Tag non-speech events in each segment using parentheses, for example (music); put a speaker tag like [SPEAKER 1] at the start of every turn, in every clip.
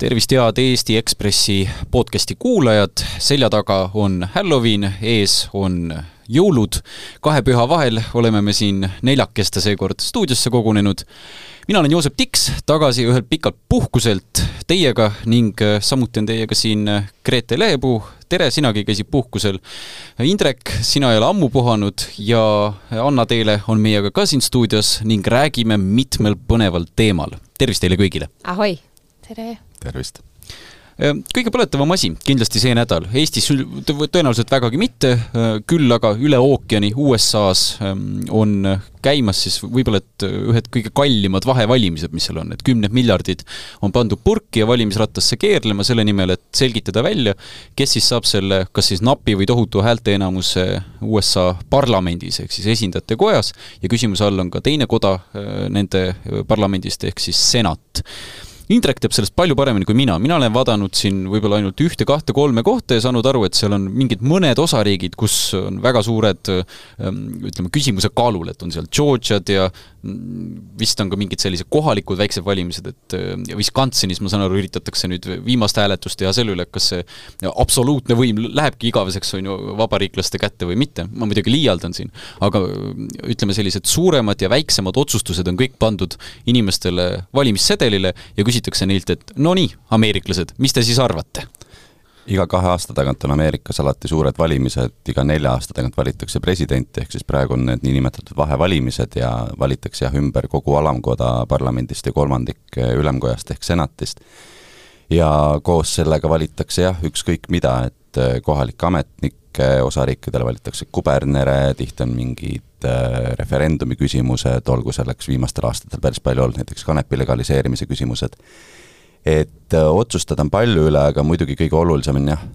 [SPEAKER 1] tervist, head Eesti Ekspressi podcasti kuulajad, selja taga on Halloween, ees on jõulud, kahe püha vahel oleme me siin neljakeste seekord stuudiosse kogunenud. mina olen Joosep Tiks, tagasi ühelt pikalt puhkuselt teiega ning samuti on teiega siin Grete Lehepuu, tere, sinagi käisid puhkusel. Indrek, sina ei ole ammu puhanud ja Anna Teele on meiega ka siin stuudios ning räägime mitmel põneval teemal. tervist teile kõigile!
[SPEAKER 2] ahoi!
[SPEAKER 3] tere!
[SPEAKER 4] Tervist!
[SPEAKER 1] Ehm, kõige põletavam asi kindlasti see nädal, Eestis tõenäoliselt vägagi mitte, ehm, küll aga üle ookeani USA-s ehm, on käimas siis võib-olla et ühed kõige kallimad vahevalimised, mis seal on, et kümned miljardid on pandud purki ja valimisrattasse keerlema selle nimel, et selgitada välja, kes siis saab selle kas siis napi või tohutu häälteenamuse USA parlamendis ehk siis esindajate kojas. Ja küsimuse all on ka teine koda nende parlamendist ehk siis senat Indrek teab sellest palju paremini kui mina, mina olen vaadanud siin võib-olla ainult ühte, kahte, kolme kohta ja saanud aru, et seal on mingid mõned osariigid, kus on väga suured ähm, ütleme, küsimuse kaalul, et on seal Georgiad ja mm, vist on ka mingid sellised kohalikud väiksed valimised, et ja Wisconsinis, ma saan aru, üritatakse nüüd viimast hääletust teha selle üle, kas see absoluutne võim lähebki igaveseks, on ju, vabariiklaste kätte või mitte, ma muidugi liialdan siin, aga ütleme, sellised suuremad ja väiksemad otsustused on kõik pandud inimestele valimissedelile ja küsitakse küsitakse neilt, et no nii, ameeriklased, mis te siis arvate?
[SPEAKER 4] iga kahe aasta tagant on Ameerikas alati suured valimised, iga nelja aasta tagant valitakse presidenti, ehk siis praegu on need niinimetatud vahevalimised ja valitakse jah, ümber kogu alamkoda parlamendist ja kolmandik ülemkojast ehk senatist. ja koos sellega valitakse jah, ükskõik mida, et kohalik ametnik, osariikidele valitakse kubernere, tihti on mingid äh, referendumi küsimused, olgu selleks viimastel aastatel päris palju olnud, näiteks kanepi legaliseerimise küsimused. et äh, otsustada on palju üle, aga muidugi kõige olulisem on jah,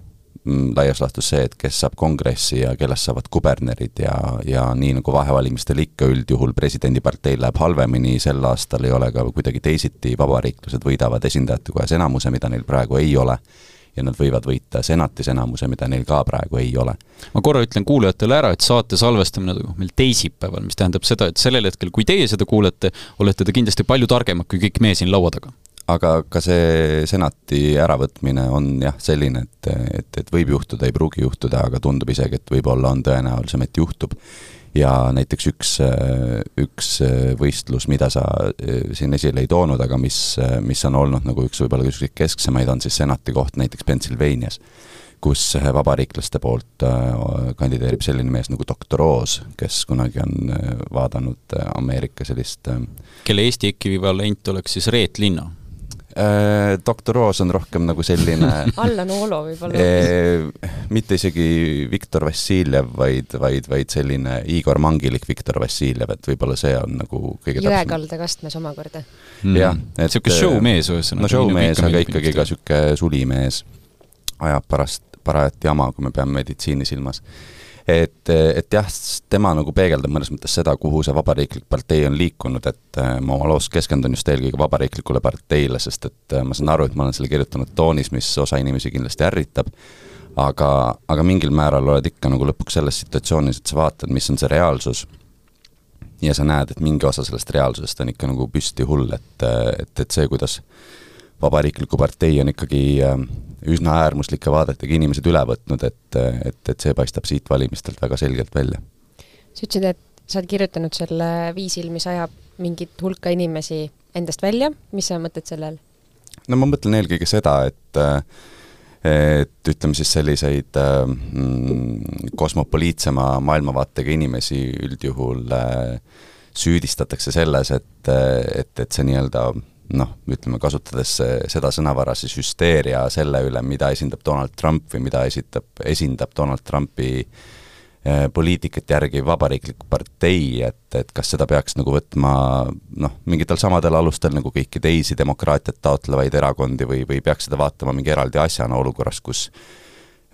[SPEAKER 4] mm, laias laastus see, et kes saab kongressi ja kellest saavad kubernerid ja, ja nii nagu vahevalimistel ikka üldjuhul presidendiparteil läheb halvemini, sel aastal ei ole ka kuidagi teisiti, vabariiklased võidavad esindajate kojas enamuse, mida neil praegu ei ole ja nad võivad võita senatis enamuse, mida neil ka praegu ei ole.
[SPEAKER 1] ma korra ütlen kuulajatele ära, et saate salvestamine toimub meil teisipäeval, mis tähendab seda, et sellel hetkel, kui teie seda kuulete, olete te kindlasti palju targemad kui kõik meie siin laua taga
[SPEAKER 4] aga ka see senati äravõtmine on jah, selline, et, et, et võib juhtuda, ei pruugi juhtuda, aga tundub isegi, et võib-olla on tõenäolisem, et juhtub ja näiteks üks, üks võistlus, mida sa eh, siin esile ei toonud, aga mis, mis on olnud nagu üks võib-olla üks kesksemaid, on siis senati koht näiteks Pennsylvanias, kus vabariiklaste poolt kandideerib selline mees nagu doktor Oz, kes kunagi on vaadanud Ameerika sellist
[SPEAKER 1] kelle Eesti ekvivalent oleks siis Reet Linna.
[SPEAKER 4] Äh, doktor Oos on rohkem nagu selline (laughs)
[SPEAKER 2] Allan Oolo võib-olla.
[SPEAKER 4] Äh, mitte isegi Viktor Vassiljev, vaid, vaid, vaid selline Igor Mangilik Viktor Vassiljev, et võib-olla see on nagu kõige
[SPEAKER 2] jõekalda kastmes omakorda.
[SPEAKER 4] Mm.. jah,
[SPEAKER 1] et niisugune showmees ühesõnaga.
[SPEAKER 4] no showmees, aga ikkagi ka niisugune sulimees, ajab parast, parajat jama, kui me peame meditsiini silmas et, et jah, tema nagu peegeldab mõnes mõttes seda, kuhu see vabariiklik partei on liikunud, et äh, ma oma loos keskendun just eelkõige vabariiklikule parteile, sest et äh, ma saan aru, et ma olen selle kirjutanud toonis, mis osa inimesi kindlasti ärritab, aga, aga mingil määral oled ikka nagu lõpuks selles situatsioonis, et sa vaatad, mis on see reaalsus, ja sa näed, et mingi osa sellest reaalsusest on ikka nagu püsti hull, et, et, et see, kuidas vabariikliku partei on ikkagi äh, üsna äärmuslike vaadetega inimesed üle võtnud, et, et, et see paistab siit valimistelt väga selgelt välja.
[SPEAKER 2] sa ütlesid, et sa oled kirjutanud selle viisil, mis ajab mingit hulka inimesi endast välja, mis sa mõtled selle all?
[SPEAKER 4] no ma mõtlen eelkõige seda, et et ütleme siis selliseid mm, kosmopoliitsema maailmavaatega inimesi üldjuhul äh, süüdistatakse selles, et, et, et see nii-öelda noh, ütleme, kasutades seda sõnavara, siis hüsteeria selle üle, mida esindab Donald Trump või mida esitab, esindab Donald Trumpi eh, poliitikat järgiv vabariiklik partei, et, et kas seda peaks nagu võtma noh, mingitel samadel alustel nagu kõiki teisi demokraatiat taotlevaid erakondi või, või peaks seda vaatama mingi eraldi asjana olukorras, kus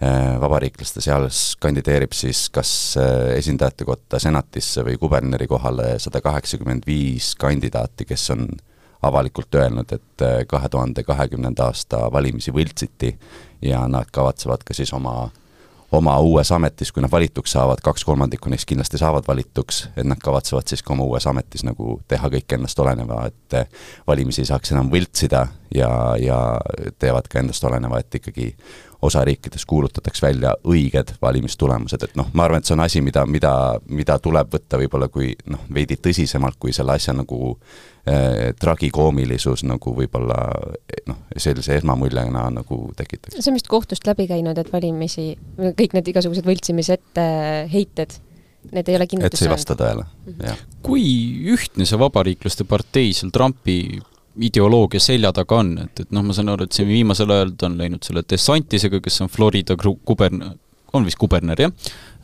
[SPEAKER 4] eh, vabariiklaste seas kandideerib siis kas eh, esindajate kotta senatisse või kuberneri kohale sada kaheksakümmend viis kandidaati, kes on avalikult öelnud, et äh, kahe tuhande kahekümnenda aasta valimisi võltsiti ja nad kavatsevad ka siis oma, oma uues ametis, kui nad valituks saavad, kaks kolmandikku neist kindlasti saavad valituks, et nad kavatsevad siis ka oma uues ametis nagu teha kõik endast oleneva, et valimisi ei saaks enam võltsida ja, ja teevad ka endast oleneva, et ikkagi osariikides kuulutatakse välja õiged valimistulemused, et noh, ma arvan, et see on asi, mida, mida, mida tuleb võtta võib-olla kui noh, veidi tõsisemalt, kui selle asja nagu äh, tragikoomilisus nagu võib-olla noh, sellise esmamuljena nagu tekitaks.
[SPEAKER 2] see on vist kohtust läbi käinud, et valimisi, kõik need igasugused võltsimise etteheited need ei ole kinnitust
[SPEAKER 4] saanud. et see ei vasta tõele mm, -hmm. jah.
[SPEAKER 1] kui ühtne see Vabariiklaste partei seal Trumpi ideoloogia selja taga on, et, et noh, ma saan aru, et siin viimasel ajal ta on läinud selle DeSantisega, kes on Florida kuberner, on vist kuberner, jah,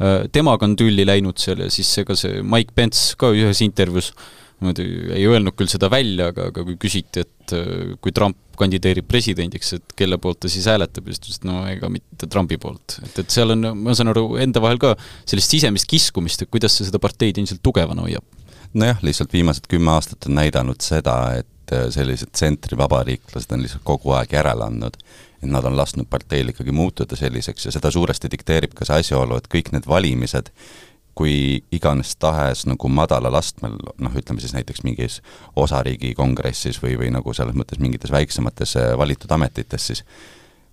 [SPEAKER 1] äh, temaga on tülli läinud seal ja siis ega see Mike Pence ka ühes intervjuus niimoodi ei öelnud küll seda välja, aga, aga kui küsiti, et äh, kui Trump kandideerib presidendiks, et kelle poolt ta siis hääletab, siis ta ütles, et no ega mitte Trumpi poolt. et, et seal on, ma saan aru, enda vahel ka sellist sisemist kiskumist, et kuidas see seda parteid ilmselt tugevana hoiab.
[SPEAKER 4] nojah, lihtsalt viimased kümme aastat on näidanud seda, et et äh, sellised tsentrivabariiklased on lihtsalt kogu aeg järele andnud. et nad on lasknud parteil ikkagi muutuda selliseks ja seda suuresti dikteerib ka see asjaolu, et kõik need valimised, kui iganes tahes nagu madalal astmel, noh, ütleme siis näiteks mingis osariigi kongressis või, või nagu selles mõttes mingites väiksemates äh, valitud ametites, siis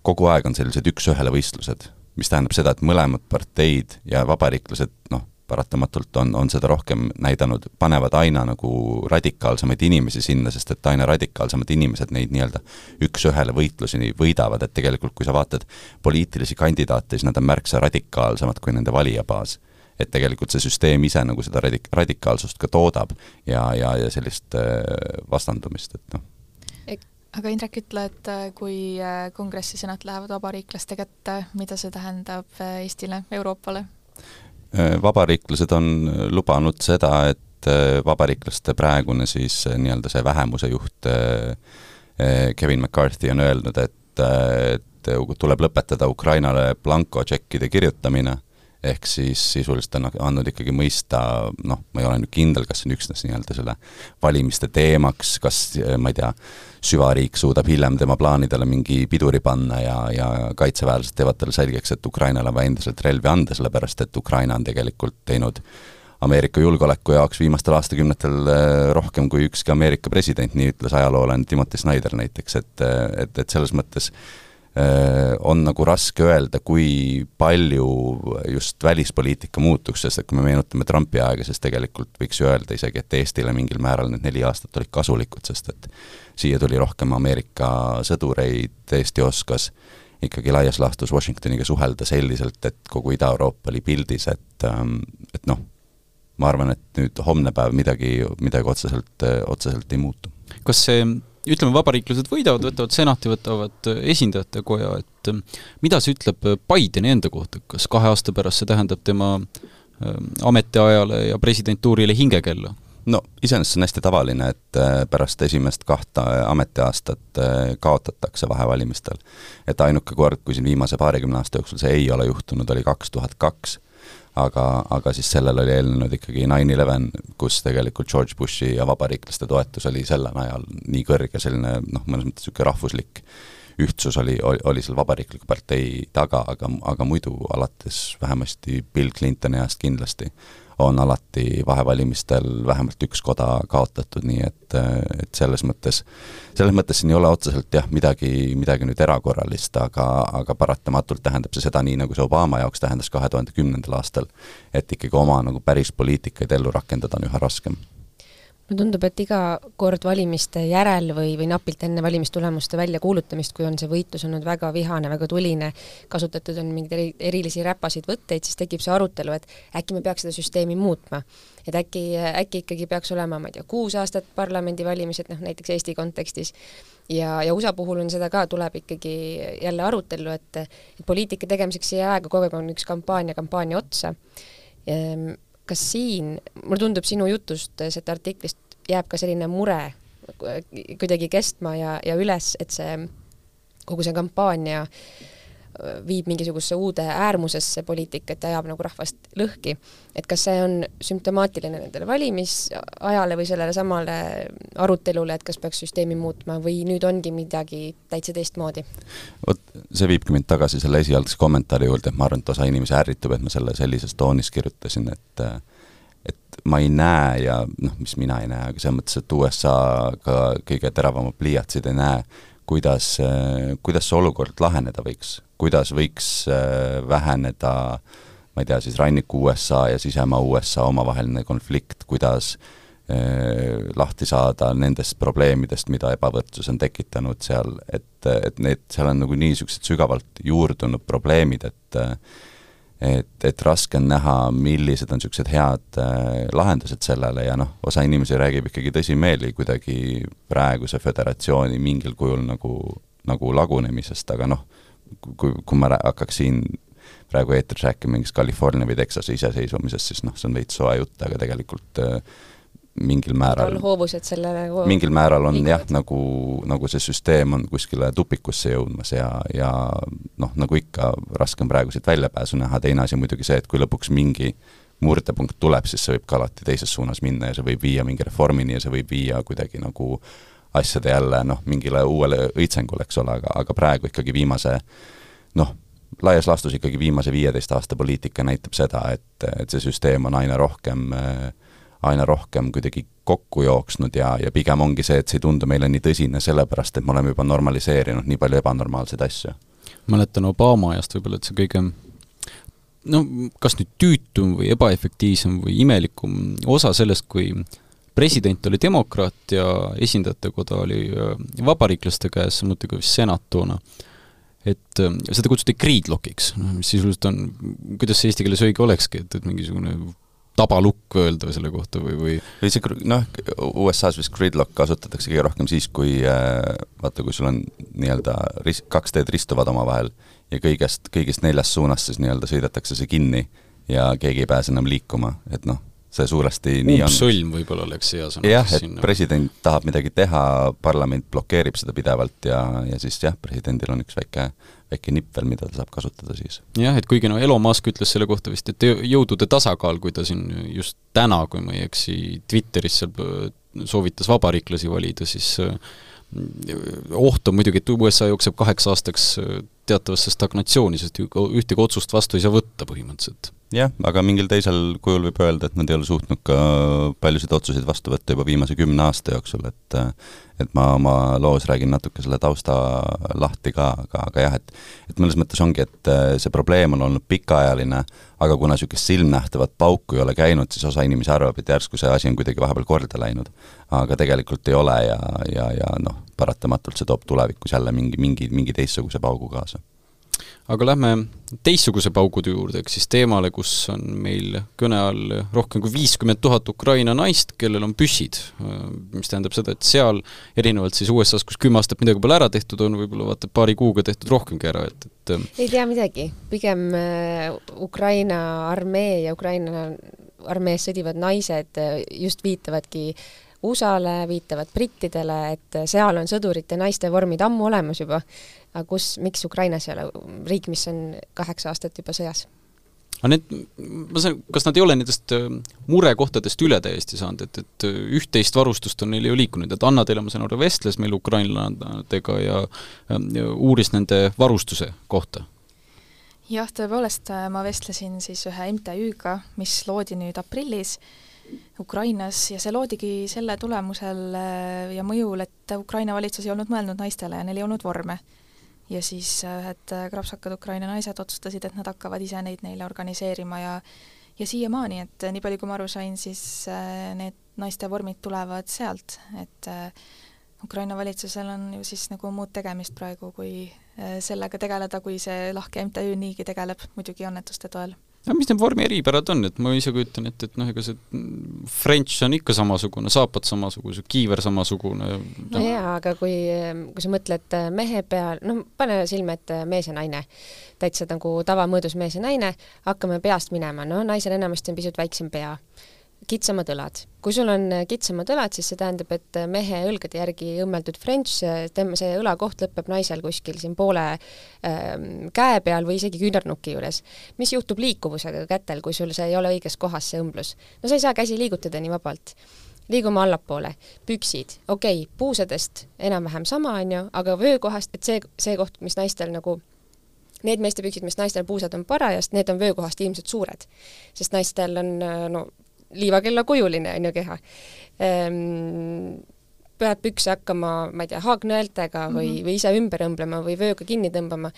[SPEAKER 4] kogu aeg on sellised üks-ühele võistlused, mis tähendab seda, et mõlemad parteid ja vabariiklased noh, paratamatult on, on seda rohkem näidanud, panevad aina nagu radikaalsemaid inimesi sinna, sest et aina radikaalsemad inimesed neid nii-öelda üks-ühele võitlusi võidavad, et tegelikult kui sa vaatad poliitilisi kandidaate, siis nad on märksa radikaalsemad kui nende valijabaas. et tegelikult see süsteem ise nagu seda radik-, radikaalsust ka toodab ja, ja, ja sellist äh, vastandumist, et noh
[SPEAKER 3] aga Indrek, ütle, et äh, kui äh, kongress ja senat lähevad vabariiklaste kätte, mida see tähendab Eestile, Euroopale?
[SPEAKER 4] Äh, vabariiklased on lubanud seda, et äh, vabariiklaste praegune siis äh, nii-öelda see vähemuse juht Kevin McCarthy on öelnud, et, et tuleb lõpetada Ukrainale blankotšekkide kirjutamine ehk siis sisuliselt on andnud ikkagi mõista, noh, ma ei ole nüüd kindel, kas see on üksnes nii-öelda selle valimiste teemaks, kas ma ei tea, süvariik suudab hiljem tema plaanidele mingi piduri panna ja, ja kaitseväelased teevad talle selgeks, et Ukrainale on vaja endiselt relvi anda, sellepärast et Ukraina on tegelikult teinud Ameerika julgeoleku jaoks viimastel aastakümnetel äh, rohkem kui ükski Ameerika president, nii ütles ajaloolane Timothy Snyder näiteks, et, et, et selles mõttes äh, Äh, on nagu raske öelda, kui palju just välispoliitika muutuks, sest et kui me meenutame Trumpi aega, siis tegelikult võiks ju öelda isegi, et Eestile mingil määral need neli aastat olid kasulikud, sest et siia tuli rohkem Ameerika sõdureid, Eesti oskas ikkagi laias laastus Washingtoniga suhelda selliselt, et kogu Ida-Euroopa oli pildis, et, ähm, et noh, ma arvan, et nüüd homne päev midagi, midagi otseselt, otseselt ei muutu.
[SPEAKER 1] kas see ütleme, vabariiklased võidavad, võtavad senati, võtavad äh, esindajate koja, et äh, mida see ütleb äh, Bideni enda kohta, kas kahe aasta pärast see tähendab tema ametiajale ja presidentuurile hingekella?
[SPEAKER 4] no iseenesest see on hästi tavaline, et pärast esimest kahte ametiaastat kaotatakse vahevalimistel. et ainuke kord, kui siin viimase paarikümne aasta jooksul see ei ole juhtunud, oli kaks tuhat kaks aga, aga siis sellele oli eelnenud ikkagi nine eleven, kus tegelikult George Bushi ja vabariiklaste toetus oli sel ajal nii kõrge, selline noh, mõnes mõttes niisugune rahvuslik ühtsus oli, oli, oli seal Vabariikliku partei taga, aga, aga muidu alates vähemasti Bill Clintoni ajast kindlasti on alati vahevalimistel vähemalt üks koda kaotatud, nii et, et selles mõttes, selles mõttes siin ei ole otseselt jah, midagi, midagi nüüd erakorralist, aga, aga paratamatult tähendab see seda, nii nagu see Obama jaoks tähendas kahe tuhande kümnendal aastal, et ikkagi oma nagu päris poliitikaid ellu rakendada on üha raskem
[SPEAKER 2] mulle tundub, et iga kord valimiste järel või, või napilt enne valimistulemuste väljakuulutamist, kui on see võitlus olnud väga vihane, väga tuline, kasutatud on mingeid eri, erilisi räpasid võtteid, siis tekib see arutelu, et äkki me peaks seda süsteemi muutma. et äkki, äkki ikkagi peaks olema, ma ei tea, kuus aastat parlamendivalimised, noh näiteks Eesti kontekstis, ja, ja USA puhul on seda ka, tuleb ikkagi jälle arutellu, et, et poliitika tegemiseks ei jää aega, kogu aeg on üks kampaania kampaania otsa ehm, kas siin, mulle tundub sinu jutust, sellest artiklist jääb ka selline mure kuidagi kestma ja, ja üles, et see, kogu see kampaania viib mingisugusesse uude äärmusesse poliitikat ja ajab nagu rahvast lõhki. et kas see on sümptomaatiline nendele valimisajale või sellele samale arutelule, et kas peaks süsteemi muutma või nüüd ongi midagi täitsa teistmoodi?
[SPEAKER 4] vot see viibki mind tagasi selle esialgse kommentaari juurde, et ma arvan, et osa inimesi ärritub, et ma selle sellises toonis kirjutasin, et et ma ei näe ja noh, mis mina ei näe, aga selles mõttes, et USA ka kõige teravamad pliiatsid ei näe, kuidas, kuidas see olukord laheneda võiks, kuidas võiks äh, väheneda ma ei tea, siis ranniku USA ja sisemaa USA omavaheline konflikt, kuidas eh, lahti saada nendest probleemidest, mida ebavõrdsus on tekitanud seal, et, et need, seal on nagu niisugused sügavalt juurdunud probleemid, et et, et raske on näha, millised on niisugused head äh, lahendused sellele ja noh, osa inimesi räägib ikkagi tõsimeeli kuidagi praeguse föderatsiooni mingil kujul nagu, nagu lagunemisest, aga noh, kui, kui ma hakkaks siin praegu eetris rääkima mingist California või Texase iseseisvumisest, siis noh, see on veits soe jutt, aga tegelikult äh, mingil määral
[SPEAKER 2] hoovused sellele
[SPEAKER 4] mingil määral on liiguvad. jah, nagu, nagu see süsteem on kuskile tupikusse jõudmas ja, ja noh, nagu ikka, raske on praegu siit väljapääsu näha, teine asi muidugi see, et kui lõpuks mingi murdepunkt tuleb, siis see võib ka alati teises suunas minna ja see võib viia mingi reformini ja see võib viia kuidagi nagu asjade jälle noh, mingile uuele õitsengule, eks ole, aga, aga praegu ikkagi viimase noh, laias laastus ikkagi viimase viieteist aasta poliitika näitab seda, et, et see süsteem on aina rohkem äh, aina rohkem kuidagi kokku jooksnud ja, ja pigem ongi see, et see ei tundu meile nii tõsine, sellepärast et me oleme juba normaliseerinud nii palju ebanormaalseid asju.
[SPEAKER 1] mäletan Obama ajast võib-olla, et see kõige no kas nüüd tüütum või ebaefektiivsem või imelikum osa sellest, kui president oli demokraat ja esindajate koda oli äh, vabariiklaste käes, samuti vist senat toona, et äh, seda kutsuti gridlockiks, noh mis sisuliselt on, kuidas see eesti keeles õige olekski, et, et mingisugune tabalukk öelda selle kohta või, või?
[SPEAKER 4] Või see noh, USA-s vist gridlock kasutatakse kõige rohkem siis, kui äh, vaata, kui sul on nii-öelda ris-, kaks teed ristuvad omavahel ja kõigest, kõigist neljast suunast siis nii-öelda sõidetakse see kinni ja keegi ei pääse enam liikuma, et noh, see suuresti nii on.
[SPEAKER 1] umbsõlm võib-olla oleks hea sõna.
[SPEAKER 4] jah, et sinna. president tahab midagi teha, parlament blokeerib seda pidevalt ja, ja siis jah, presidendil on üks väike väike nipp veel, mida ta saab kasutada siis.
[SPEAKER 1] jah, et kuigi no Elon Musk ütles selle kohta vist, et jõudude tasakaal, kui ta siin just täna, kui ma ei eksi, Twitteris seal äh, soovitas vabariiklasi valida, siis äh, oht on muidugi, et USA jookseb kaheks aastaks äh, teatavasse stagnatsiooni, sest ühtegi otsust vastu ei saa võtta põhimõtteliselt
[SPEAKER 4] jah, aga mingil teisel kujul võib öelda, et nad ei ole suutnud ka paljusid otsuseid vastu võtta juba viimase kümne aasta jooksul, et et ma oma loos räägin natuke selle tausta lahti ka, aga, aga jah, et et mõnes mõttes ongi, et see probleem on olnud pikaajaline, aga kuna niisugust silmnähtavat pauku ei ole käinud, siis osa inimesi arvab, et järsku see asi on kuidagi vahepeal korda läinud. aga tegelikult ei ole ja, ja, ja noh, paratamatult see toob tulevikus jälle mingi, mingi, mingi teistsuguse paugu kaasa
[SPEAKER 1] aga lähme teistsuguse paugude juurde, ehk siis teemale, kus on meil kõne all rohkem kui viiskümmend tuhat Ukraina naist, kellel on püssid. mis tähendab seda, et seal, erinevalt siis USA-s, kus kümme aastat midagi pole ära tehtud, on võib-olla vaata paari kuuga tehtud rohkemgi ära, et, et
[SPEAKER 2] ei tea midagi, pigem äh, Ukraina armee ja Ukraina armees sõdivad naised äh, just viitavadki USA-le, viitavad brittidele, et seal on sõdurite naiste vormid ammu olemas juba aga kus, miks Ukrainas ei ole riik, mis on kaheksa aastat juba sõjas?
[SPEAKER 1] aga need, ma saan, kas nad ei ole nendest äh, murekohtadest üle täiesti saanud, et, et äh, üht-teist varustust on neil ju liikunud, et Anna Teele, ma saan aru, vestles meil ukrainlannadega ja, ja uuris nende varustuse kohta?
[SPEAKER 3] jah, tõepoolest, äh, ma vestlesin siis ühe MTÜ-ga, mis loodi nüüd aprillis Ukrainas ja see loodigi selle tulemusel ja mõjul, et Ukraina valitsus ei olnud mõelnud naistele ja neil ei olnud vorme. Ja siis äh, ühed äh, krapsakad Ukraina naised otsustasid, et nad hakkavad ise neid neile organiseerima ja ja siiamaani, et äh, nii palju, kui ma aru sain, siis need naiste vormid tulevad sealt, et Ukraina valitsusel on ju siis nagu muud tegemist praegu, kui sellega tegeleda, kui see lahke MTÜ niigi tegeleb, muidugi annetuste toel
[SPEAKER 1] no mis need vormi eripärad on, et ma ise kujutan ette, et noh, ega see French on ikka samasugune, saapad samasugused, kiiver samasugune.
[SPEAKER 2] No.. no jaa, aga kui, kui sa mõtled äh, mehe peal, no pane silme ette mees ja naine, täitsa nagu tavamõõdus mees ja naine, hakkame peast minema, no naisel enamasti on pisut väiksem pea kitsamad õlad. kui sul on kitsamad õlad, siis see tähendab, et mehe õlgade järgi õmmeldud French, tema see õlakoht lõpeb naisel kuskil siin poole ähm, käe peal või isegi küünarnuki juures. mis juhtub liikuvusega kätel, kui sul see ei ole õiges kohas, see õmblus? no sa ei saa käsi liigutada nii vabalt liigume allapoole, püksid, okei okay,, puusadest enam-vähem sama, on ju, aga vöökohast, et see, see koht, mis naistel nagu need meestepüksid, mis naistel puusad on parajast, need on vöökohast ilmselt suured. sest naistel on no liivakella kujuline on ju keha ehm,. pead pükse hakkama, ma ei tea, haagnõeltega või mm, -hmm. või ise ümber õmblema või vööga kinni tõmbama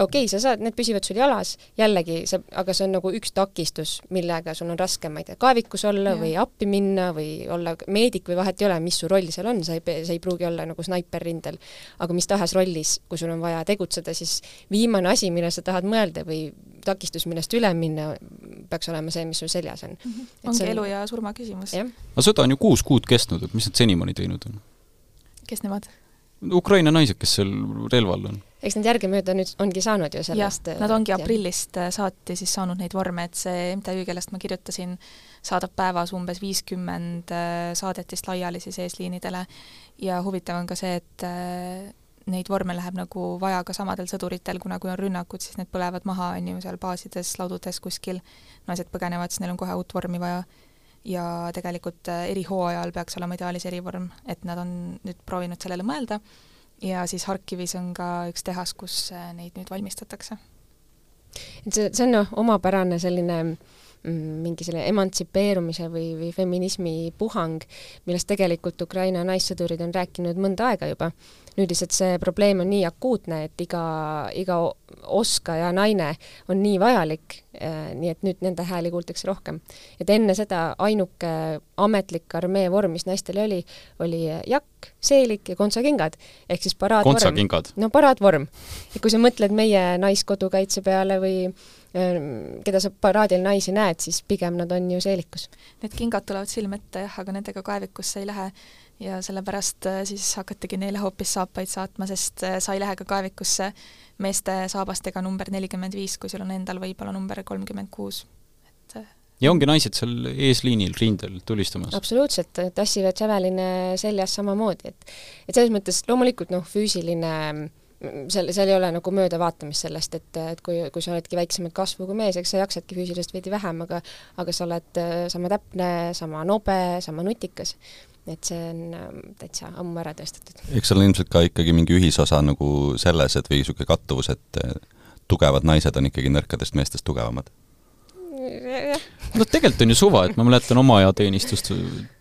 [SPEAKER 2] okei okay,, sa saad, need püsivad sul jalas, jällegi sa, aga see on nagu üks takistus, millega sul on raske, ma ei tea, kaevikus olla ja. või appi minna või olla meedik või vahet ei ole, mis su roll seal on, sa ei, sa ei pruugi olla nagu snaiper rindel. aga mis tahes rollis, kui sul on vaja tegutseda, siis viimane asi, millele sa tahad mõelda või takistus, millest üle minna, peaks olema see, mis sul seljas on mm.
[SPEAKER 3] -hmm. ongi on... elu ja surma küsimus.
[SPEAKER 1] aga sõda on ju kuus kuud kestnud, et mis nad senimaani teinud on?
[SPEAKER 3] kes nemad?
[SPEAKER 1] Ukraina naised, kes seal relva all on.
[SPEAKER 2] Eks nad järgemööda nüüd ongi saanud ju sellest
[SPEAKER 3] nad ongi aprillist ja. Äh, saati siis saanud neid vorme, et see MTÜ, kellest ma kirjutasin, saadab päevas umbes viiskümmend äh, saadetist laiali siis eesliinidele. Ja huvitav on ka see, et äh, neid vorme läheb nagu vaja ka samadel sõduritel, kuna kui on rünnakud, siis need põlevad maha, on ju, seal baasides, ladudes kuskil, naised põgenevad, siis neil on kohe uut vormi vaja ja tegelikult erihooajal peaks olema ideaalis erivorm, et nad on nüüd proovinud sellele mõelda ja siis Harkivis on ka üks tehas, kus äh, neid nüüd valmistatakse.
[SPEAKER 2] et see, see on noh, omapärane selline mm, mingi selle emantsipeerumise või, või feminismi puhang, millest tegelikult Ukraina naissõdurid on rääkinud mõnda aega juba nüüd lihtsalt see probleem on nii akuutne, et iga, iga oskaja naine on nii vajalik, äh, nii et nüüd nende hääli kuultakse rohkem. et enne seda ainuke ametlik armee vorm, mis naistel oli, oli jakk, seelik ja kontsakingad, ehk siis paraadvorm. no paraadvorm. et kui sa mõtled meie naiskodukaitse peale või keda sa paraadil naisi näed, siis pigem nad on ju seelikus.
[SPEAKER 3] Need kingad tulevad silme ette jah, aga nendega kaevikusse ei lähe ja sellepärast äh, siis hakatigi neile hoopis saapaid saatma, sest äh, sa ei lähe ka kaevikusse meeste saabastega number nelikümmend viis, kui sul on endal võib-olla number kolmkümmend kuus, et
[SPEAKER 1] äh, ja ongi naised seal eesliinil, rindel tulistamas?
[SPEAKER 2] absoluutselt, tassivad Javeline seljas samamoodi, et et selles mõttes loomulikult noh, füüsiline seal, seal ei ole nagu möödavaatamist sellest, et, et kui, kui sa oledki väiksemat kasvu kui mees, eks sa jaksadki füüsiliselt veidi vähem, aga aga sa oled sama täpne, sama nobe, sama nutikas et see on ähm, täitsa ammu ära tõestatud.
[SPEAKER 4] eks seal on ilmselt ka ikkagi mingi ühisosa nagu selles, et või niisugune kattuvus, et äh, tugevad naised on ikkagi nõrkadest meestest tugevamad?
[SPEAKER 1] no tegelikult on ju suva, et ma mäletan oma ajateenistust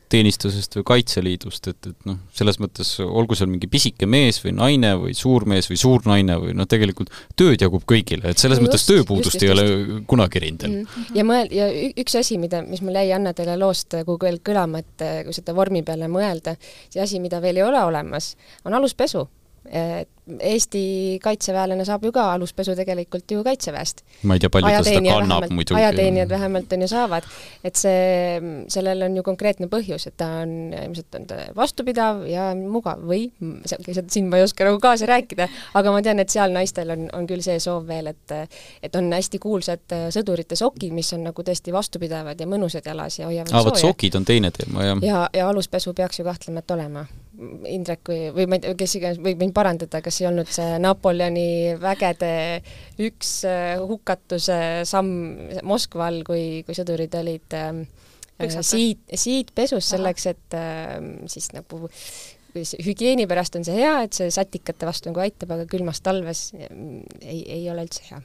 [SPEAKER 1] teenistusest või Kaitseliidust, et, et noh, selles mõttes olgu seal mingi pisike mees või naine või suur mees või suur naine või noh, tegelikult tööd jagub kõigile, et selles no mõttes just, tööpuudust just, just, ei ole kunagi rindel. Mm..
[SPEAKER 2] ja mõel-, ja üks asi, mida, mis mul jäi Anna teile loost kuhugi veel kõlama, et kui seda vormi peale mõelda, see asi, mida veel ei ole olemas, on aluspesu Eesti kaitseväelane saab ju ka aluspesu tegelikult ju Kaitseväest.
[SPEAKER 1] ma ei tea, palju ta seda kannab muidugi.
[SPEAKER 2] ajateenijad vähemalt on ju saavad, et see, sellel on ju konkreetne põhjus, et ta on, ilmselt on ta vastupidav ja mugav või siin ma ei oska nagu kaasa rääkida, aga ma tean, et seal naistel on, on küll see soov veel, et et on hästi kuulsad sõdurite sokid, mis on nagu tõesti vastupidavad ja mõnusad jalas ja hoiavad
[SPEAKER 1] ah, sooja. sokid on teine teema, jah.
[SPEAKER 2] ja, ja aluspesu peaks ju kahtlemata olema Indrek või, või ma ei tea, kes iganes võib mind parandada, kas ei olnud see Napoleoni vägede üks äh, hukatuse samm Moskva all, kui, kui sõdurid olid äh, siit, siitpesus selleks, et äh, siis nagu hügieeni pärast on see hea, et see satikate vastu nagu aitab, aga külmas talves ei, ei ole üldse hea.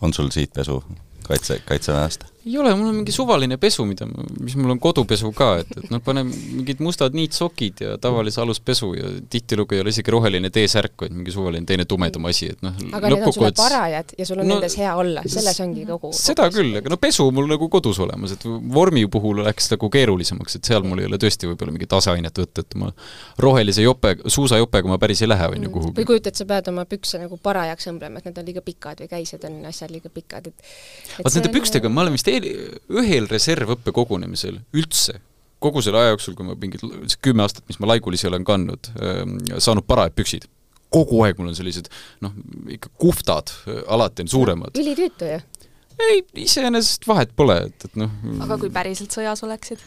[SPEAKER 4] on sul siitpesu kaitse, kaitseväest?
[SPEAKER 1] Ei ole, mul on mingi suvaline pesu, mida, mis mul on kodupesu ka, et, et noh, panen mingid mustad niitsokid ja tavalise aluspesu ja tihtilugu ei ole isegi roheline T-särk, vaid mingi suvaline teine tumedam asi, et noh
[SPEAKER 2] aga need on sulle parajad ja sul on no, nendes hea olla, selles ongi kogu
[SPEAKER 1] seda kogu küll, aga no pesu mul nagu kodus olemas, et vormi puhul läks nagu keerulisemaks, et seal mul ei ole tõesti võib-olla mingit aseainet võtta, et ma rohelise jope, suusajopega ma päris ei lähe, on ju, mm. kuhugi.
[SPEAKER 2] või kujutad, sa pead oma pükse nagu parajaks õmblema, et need on liiga pikad või käised on asjad liiga pikad, et
[SPEAKER 1] vaat nende pükstega ma olen vist eel, ühel reservõppekogunemisel üldse, kogu selle aja jooksul, kui ma mingid kümme aastat, mis ma laigulisi olen kandnud, ähm, saanud parajad püksid. kogu aeg mul on sellised noh, ikka kuftad, alati on suuremad.
[SPEAKER 2] ülitüütu ju
[SPEAKER 1] ei, iseenesest vahet pole, et, et noh
[SPEAKER 3] aga kui päriselt sõjas oleksid?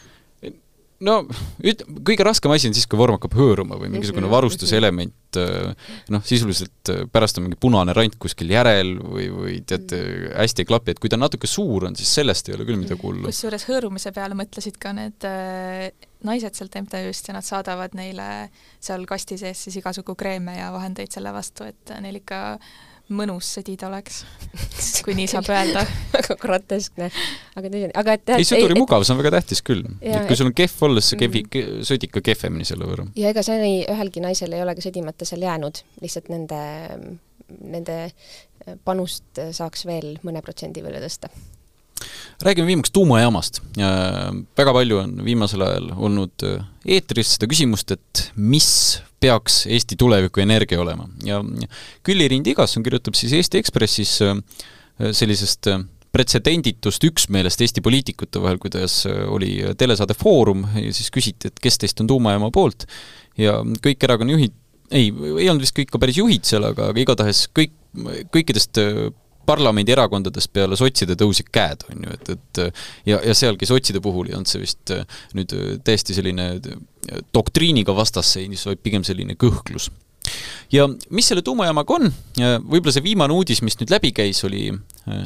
[SPEAKER 1] No üt-, kõige raskem asi on siis, kui vorm hakkab hõõruma või mingisugune varustuselement, noh, sisuliselt äh, pärast on mingi punane rant kuskil järel või, või teate, hästi ei klapi, et kui ta natuke suur on, siis sellest ei ole küll midagi hullu.
[SPEAKER 3] kusjuures hõõrumise peale mõtlesid ka need äh, naised sealt MTÜ-st ja nad saadavad neile seal kasti sees siis igasugu kreeme ja vahendeid selle vastu, et neil ikka mõnus sõdida oleks, (laughs) kui nii saab öelda. (laughs)
[SPEAKER 2] väga groteskne. aga tõsi, aga et
[SPEAKER 1] ei, sõduri mugavus on väga tähtis küll. Et kui sul on kehv olla, siis sa kevi
[SPEAKER 2] Mhm.
[SPEAKER 1] ke,, sõid ikka kehvemini selle võrra.
[SPEAKER 2] ja ega see ühelgi naisel ei ole ka sõdimata seal jäänud, lihtsalt nende, nende panust saaks veel mõne protsendi võrra tõsta.
[SPEAKER 1] Räägime viimaks tuumajaamast. väga palju on viimasel ajal olnud äh, eetris seda küsimust, et mis peaks Eesti tuleviku energia olema ja Külli Rind Igasson kirjutab siis Eesti Ekspressis äh, sellisest äh, pretsedenditust üksmeelest Eesti poliitikute vahel, kuidas oli telesaade Foorum ja siis küsiti, et kes teist on tuumajaama poolt ja kõik erakonna juhid, ei, ei olnud vist kõik ka päris juhid seal, aga, aga igatahes kõik, kõikidest parlamendierakondadest peale sotside tõusid käed, on ju, et, et ja, ja sealgi sotside puhul ei olnud see vist nüüd täiesti selline doktriiniga vastasseis, vaid pigem selline kõhklus ja mis selle tuumajaamaga on, võib-olla see viimane uudis, mis nüüd läbi käis, oli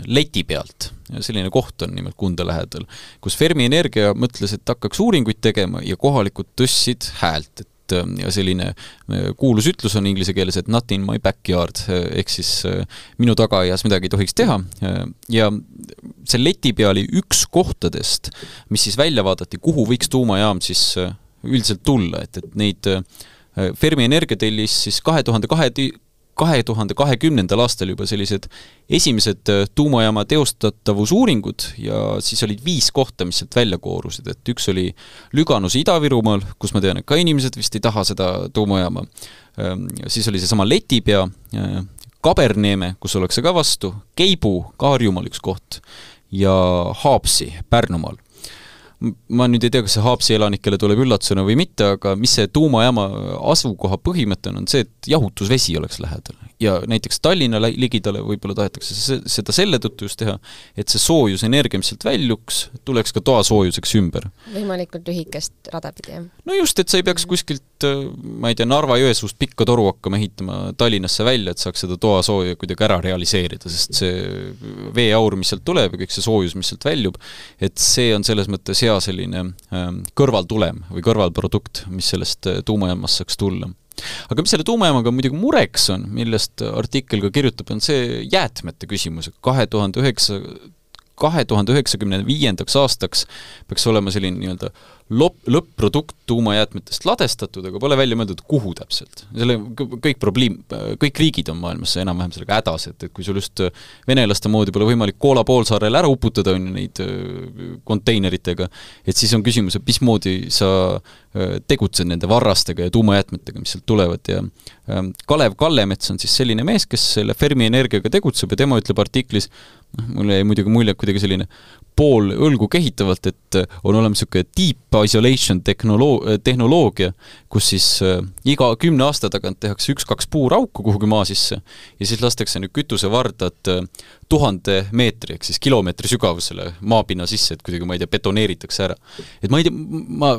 [SPEAKER 1] leti pealt. selline koht on nimelt Kunda lähedal, kus Fermi Energia mõtles, et hakkaks uuringuid tegema ja kohalikud tõstsid häält, et ja selline kuulus ütlus on inglise keeles, et not in my backyard, ehk siis minu tagaaias midagi ei tohiks teha ja see leti pea oli üks kohtadest, mis siis välja vaadati, kuhu võiks tuumajaam siis üldiselt tulla, et, et neid Fermi Energia tellis siis kahe tuhande kahe, kahe tuhande kahekümnendal aastal juba sellised esimesed tuumajaama teostatavusuuringud ja siis olid viis kohta, mis sealt välja koorusid, et üks oli Lüganuse Ida-Virumaal, kus ma tean, et ka inimesed vist ei taha seda tuumajaama, siis oli seesama Letipea, Kaberneeme, kus ollakse ka vastu, Keibu, ka Harjumaal üks koht, ja Haapsi Pärnumaal ma nüüd ei tea, kas see Haapsi elanikele tuleb üllatusena või mitte, aga mis see tuumajaama asukoha põhimõte on, on see, et jahutusvesi oleks lähedal. Ja näiteks Tallinna ligidale võib-olla tahetakse seda selle tõttu just teha, et see soojusenergia, mis sealt väljuks, tuleks ka toasoojuseks ümber.
[SPEAKER 2] võimalikult lühikest rada pidi, jah?
[SPEAKER 1] no just, et sa ei peaks kuskilt, ma ei tea, Narva-Jõesuust pikka toru hakkama ehitama Tallinnasse välja, et saaks seda toasooja kuidagi ära realiseerida, sest see veeaur, mis sealt tuleb ja kõik see soojus, mis sealt väljub, et see on selles mõttes hea selline kõrvaltulem või kõrvalprodukt, mis sellest tuumajaamast saaks tulla. Aga mis selle tuumajaamaga muidugi mureks on, millest artikkel ka kirjutab, on see jäätmete küsimus, kahe tuhande üheksa kahe tuhande üheksakümne viiendaks aastaks peaks olema selline nii-öelda lop-, lõpp-produkt tuumajäätmetest ladestatud, aga pole välja mõeldud, kuhu täpselt. selle, kõik probleem, kõik riigid on maailmas enam-vähem sellega hädas, et, et kui sul just venelaste moodi pole võimalik Koola poolsaarel ära uputada, on ju, neid konteineritega, et siis on küsimus, et mismoodi sa tegutsed nende varrastega ja tuumajäätmetega, mis sealt tulevad ja Kalev Kallemets on siis selline mees, kes selle Fermi Energiaga tegutseb ja tema ütleb artiklis, noh, mulle jäi muidugi mulje kuidagi selline pool õlgu kehitavalt, et on olemas niisugune deep isolation tehnolo-, tehnoloogia, kus siis äh, iga kümne aasta tagant tehakse üks-kaks puurauku kuhugi maa sisse ja siis lastakse nüüd kütusevardad äh, tuhande meetri ehk siis kilomeetri sügavusele maapinna sisse, et kuidagi, ma ei tea, betoneeritakse ära. et ma ei tea, ma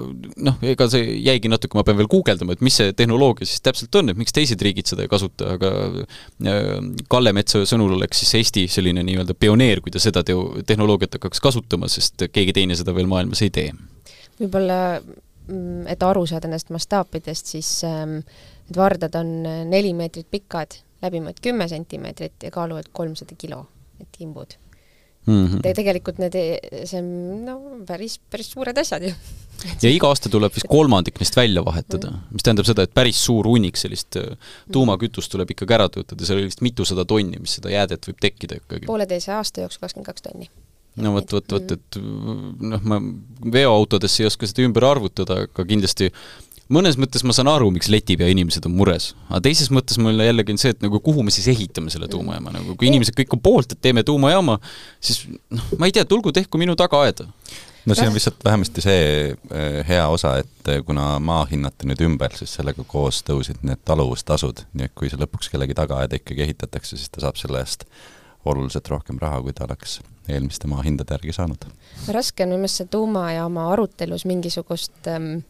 [SPEAKER 1] noh, ega see jäigi natuke, ma pean veel guugeldama, et mis see tehnoloogia siis täpselt on, et miks teised riigid seda ei kasuta, aga äh, Kalle Metsoja sõnul oleks siis Eesti selline nii-öelda pioneer, kui ta seda teo-, tehnoloogiat hakkaks kasutama, sest keegi teine seda veel maailmas ei tee.
[SPEAKER 2] Võib-olla, et aru saada nendest mastaapidest, siis ähm, need vardad on neli meetrit pikad, läbimõõt kümme sentimeetrit ja kaaluvad kolmsada kilo, need imbud mm. -hmm. tegelikult need, see on no päris, päris suured asjad ju.
[SPEAKER 1] ja iga aasta tuleb vist kolmandik neist välja vahetada, mis tähendab seda, et päris suur hunnik sellist tuumakütust tuleb ikkagi ära töötada, seal oli vist mitusada tonni, mis seda jäädet võib tekkida ikkagi.
[SPEAKER 2] pooleteise aasta jooksul kakskümmend kaks tonni
[SPEAKER 1] no vot, vot, vot, et noh, ma veoautodesse ei oska seda ümber arvutada, aga kindlasti mõnes mõttes ma saan aru, miks letipea inimesed on mures, aga teises mõttes mul jällegi on see, et nagu kuhu me siis ehitame selle tuumajaama, nagu kui inimesed kõik on poolt, et teeme tuumajaama, siis noh, ma ei tea, tulgu tehku minu tagaaeda.
[SPEAKER 4] no see on lihtsalt vähemasti see hea osa, et kuna maa hinnati nüüd ümber, siis sellega koos tõusid need taluvustasud, nii et kui see lõpuks kellegi tagaaeda ikkagi ehitatakse, siis ta saab selle eest oluliselt rohkem raha, kui ta oleks eelmiste maahindade järgi saanud.
[SPEAKER 2] raske on minu meelest see tuumajaama arutelus mingisugust ähm,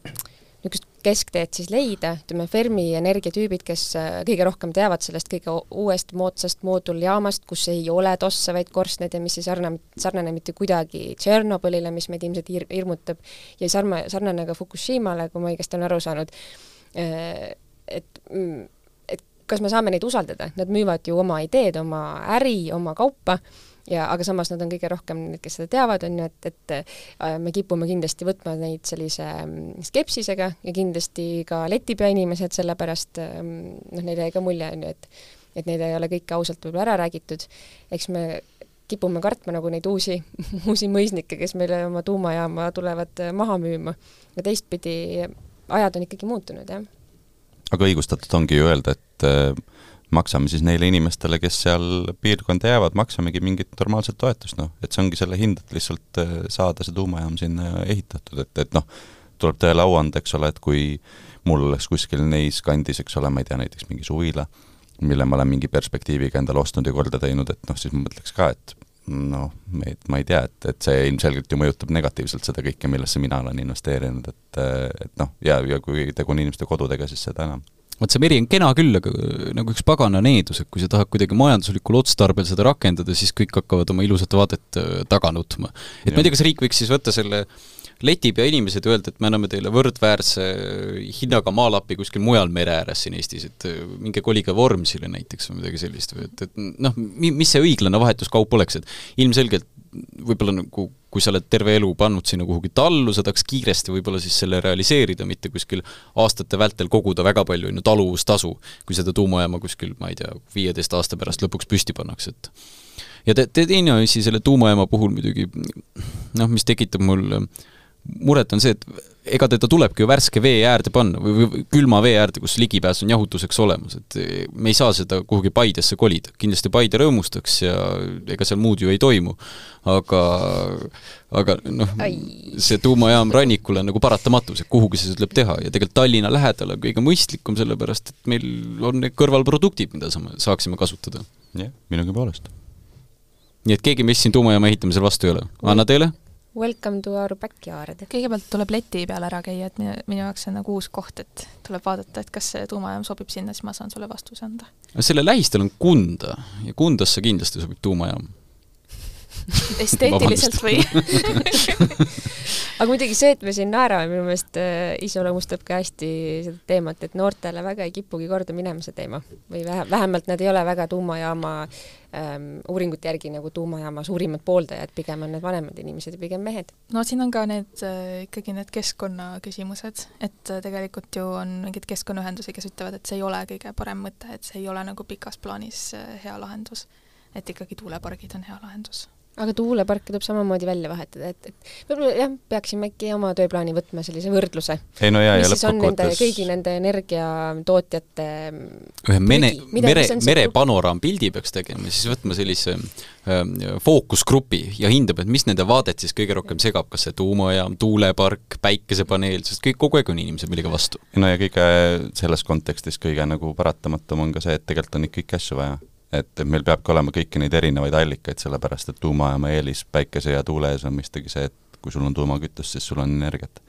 [SPEAKER 2] niisugust keskteed siis leida, ütleme Fermi energiatüübid, kes äh, kõige rohkem teavad sellest kõige uuest moodsast mooduljaamast, kus ei ole tossavaid korstnaid ja mis ei sarnane, sarnane mitte kuidagi Tšernobõlile, mis meid ilmselt hir-, hirmutab, ja sarna-, sarnane ka Fukushimale, kui ma õigesti olen aru saanud, äh, et mm, et kas me saame neid usaldada, nad müüvad ju oma ideed, oma äri, oma kaupa, ja aga samas nad on kõige rohkem need, kes seda teavad, on ju, et, et äh, me kipume kindlasti võtma neid sellise mm, skepsisega ja kindlasti ka letipea inimesed, sellepärast ähm, noh, neile jäi ka mulje, on ju, et et neid ei ole kõike ausalt võib-olla ära räägitud, eks me kipume kartma nagu neid uusi, (laughs) uusi mõisnikke, kes meile oma tuumajaama tulevad äh, maha müüma. ja teistpidi, ajad on ikkagi muutunud, jah.
[SPEAKER 4] aga õigustatud ongi ju öelda, et äh, maksame siis neile inimestele, kes seal piirkonda jäävad, maksamegi mingit normaalset toetust, noh, et see ongi selle hind, et lihtsalt äh, saada see tuumajaam sinna ehitatud, et, et noh, tuleb tõele au anda, eks ole, et kui mul oleks kuskil neis kandis, eks ole, ma ei tea, näiteks mingi suvila, mille ma olen mingi perspektiiviga endale ostnud ja korda teinud, et noh, siis ma mõtleks ka, et noh, ma ei tea, et, et see ilmselgelt ju mõjutab negatiivselt seda kõike, millesse mina olen investeerinud, et et noh, ja, ja kui tegu on inimeste kodudega, siis seda enam
[SPEAKER 1] vot see meri on kena küll, aga nagu üks pagana needus, et kui sa tahad kuidagi majanduslikul otstarbel seda rakendada, siis kõik hakkavad oma ilusat vaadet äh, taga nutma. et ja. ma ei tea, kas riik võiks siis võtta selle inimesed ja öelda, et me anname teile võrdväärse hinnaga maalapi kuskil mujal mere ääres siin Eestis, et äh, minge kolige Vormsile näiteks või midagi sellist või et, et noh, mis see õiglane vahetuskaup oleks, et ilmselgelt võib-olla nagu kui sa oled terve elu pannud sinna kuhugi tallu, sa tahaks kiiresti võib-olla siis selle realiseerida, mitte kuskil aastate vältel koguda väga palju, on ju, taluvustasu, kui seda tuumajaama kuskil, ma ei tea, viieteist aasta pärast lõpuks püsti pannakse, et ja te, te teine asi selle tuumajaama puhul muidugi noh, mis tekitab mul muret, on see, et ega teda tulebki ju värske vee äärde panna või, külma vee äärde, kus ligipääs on jahutuseks olemas, et me ei saa seda kuhugi Paidesse kolida. kindlasti Paide rõõmustaks ja ega seal muud ju ei toimu. aga, aga noh, see tuumajaam rannikul on nagu paratamatus, et kuhugi see tuleb teha ja tegelikult Tallinna lähedal on kõige mõistlikum, sellepärast et meil on need kõrvalproduktid, mida saame, saaksime kasutada.
[SPEAKER 4] jah, minugi poolest.
[SPEAKER 1] nii et keegi meist siin tuumajaama ehitamisel vastu ei ole. Anna teile?
[SPEAKER 2] Welcome to our backyard.
[SPEAKER 3] kõigepealt tuleb leti peal ära käia, et minu, minu jaoks see on nagu uus koht, et tuleb vaadata, et kas see tuumajaam sobib sinna, siis ma saan sulle vastuse anda.
[SPEAKER 1] selle lähistel on Kunda ja Kundasse kindlasti sobib tuumajaam
[SPEAKER 3] esteetiliselt või (laughs)
[SPEAKER 2] aga muidugi see, et me siin naerame, minu meelest äh, iseloomustab ka hästi seda teemat, et noortele väga ei kipugi korda minema see teema või vähe, vähemalt nad ei ole väga tuumajaama ähm, uuringute järgi nagu tuumajaama suurimad pooldajad, pigem on need vanemad inimesed ja pigem mehed.
[SPEAKER 3] no siin on ka need äh, ikkagi need keskkonnaküsimused, et äh, tegelikult ju on mingeid keskkonnaühendusi, kes ütlevad, et see ei ole kõige parem mõte, et see ei ole nagu pikas plaanis äh, hea lahendus. et ikkagi tuulepargid on hea lahendus
[SPEAKER 2] aga tuuleparke tuleb samamoodi välja vahetada, et, et võib-olla jah, peaksime äkki oma tööplaani võtma sellise võrdluse.
[SPEAKER 4] ei no jaa,
[SPEAKER 2] ja lõppkokkuvõttes kõigi nende energiatootjate
[SPEAKER 1] ühe mene, mere, merepanorampildi peaks tegema, siis võtma sellise äh, fookusgrupi ja hindab, et mis nende vaadet siis kõige rohkem segab, kas see tuumajaam, tuulepark, päikesepaneel, sest kõik, kogu aeg on inimesed millegi vastu.
[SPEAKER 4] no ja kõige selles kontekstis kõige nagu paratamatum on ka see, et tegelikult on ikka kõiki asju vaja et meil peabki olema kõiki neid erinevaid allikaid, sellepärast et tuumajaama eelis päikese ja tuule ees on mõistagi see, et kui sul on tuumakütust, siis sul on energiat.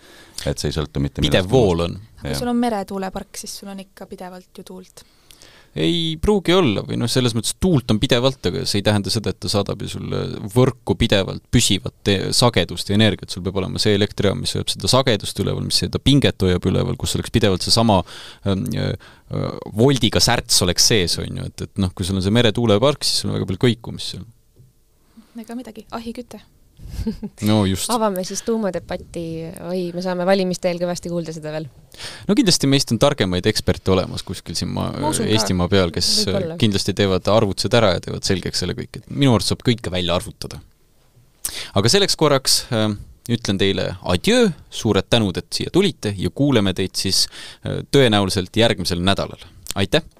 [SPEAKER 4] et see ei sõltu mitte
[SPEAKER 1] pidev vool on.
[SPEAKER 3] kui sul on meretuulepark, siis sul on ikka pidevalt ju tuult
[SPEAKER 1] ei pruugi olla või noh, selles mõttes tuult on pidevalt, aga see ei tähenda seda, et ta saadab ju sulle võrku pidevalt püsivat sagedust ja energiat, sul peab olema see elektrijaam, mis hoiab seda sagedust üleval, mis seda pinget hoiab üleval, kus oleks pidevalt seesama ähm, äh, voldiga särts oleks sees, on ju, et, et noh, kui sul on see meretuulepark, siis sul on väga palju kõikumist seal.
[SPEAKER 3] ega midagi, ahiküte
[SPEAKER 1] no just.
[SPEAKER 2] avame siis tuumadebati, oi, me saame valimiste eel kõvasti kuulda seda veel.
[SPEAKER 1] no kindlasti meist on targemaid eksperte olemas kuskil siin maa, Eestimaa peal, kes kindlasti teevad arvutused ära ja teevad selgeks selle kõik, et minu arust saab kõike välja arvutada. aga selleks korraks äh, ütlen teile adjöö, suured tänud, et siia tulite ja kuuleme teid siis äh, tõenäoliselt järgmisel nädalal. aitäh!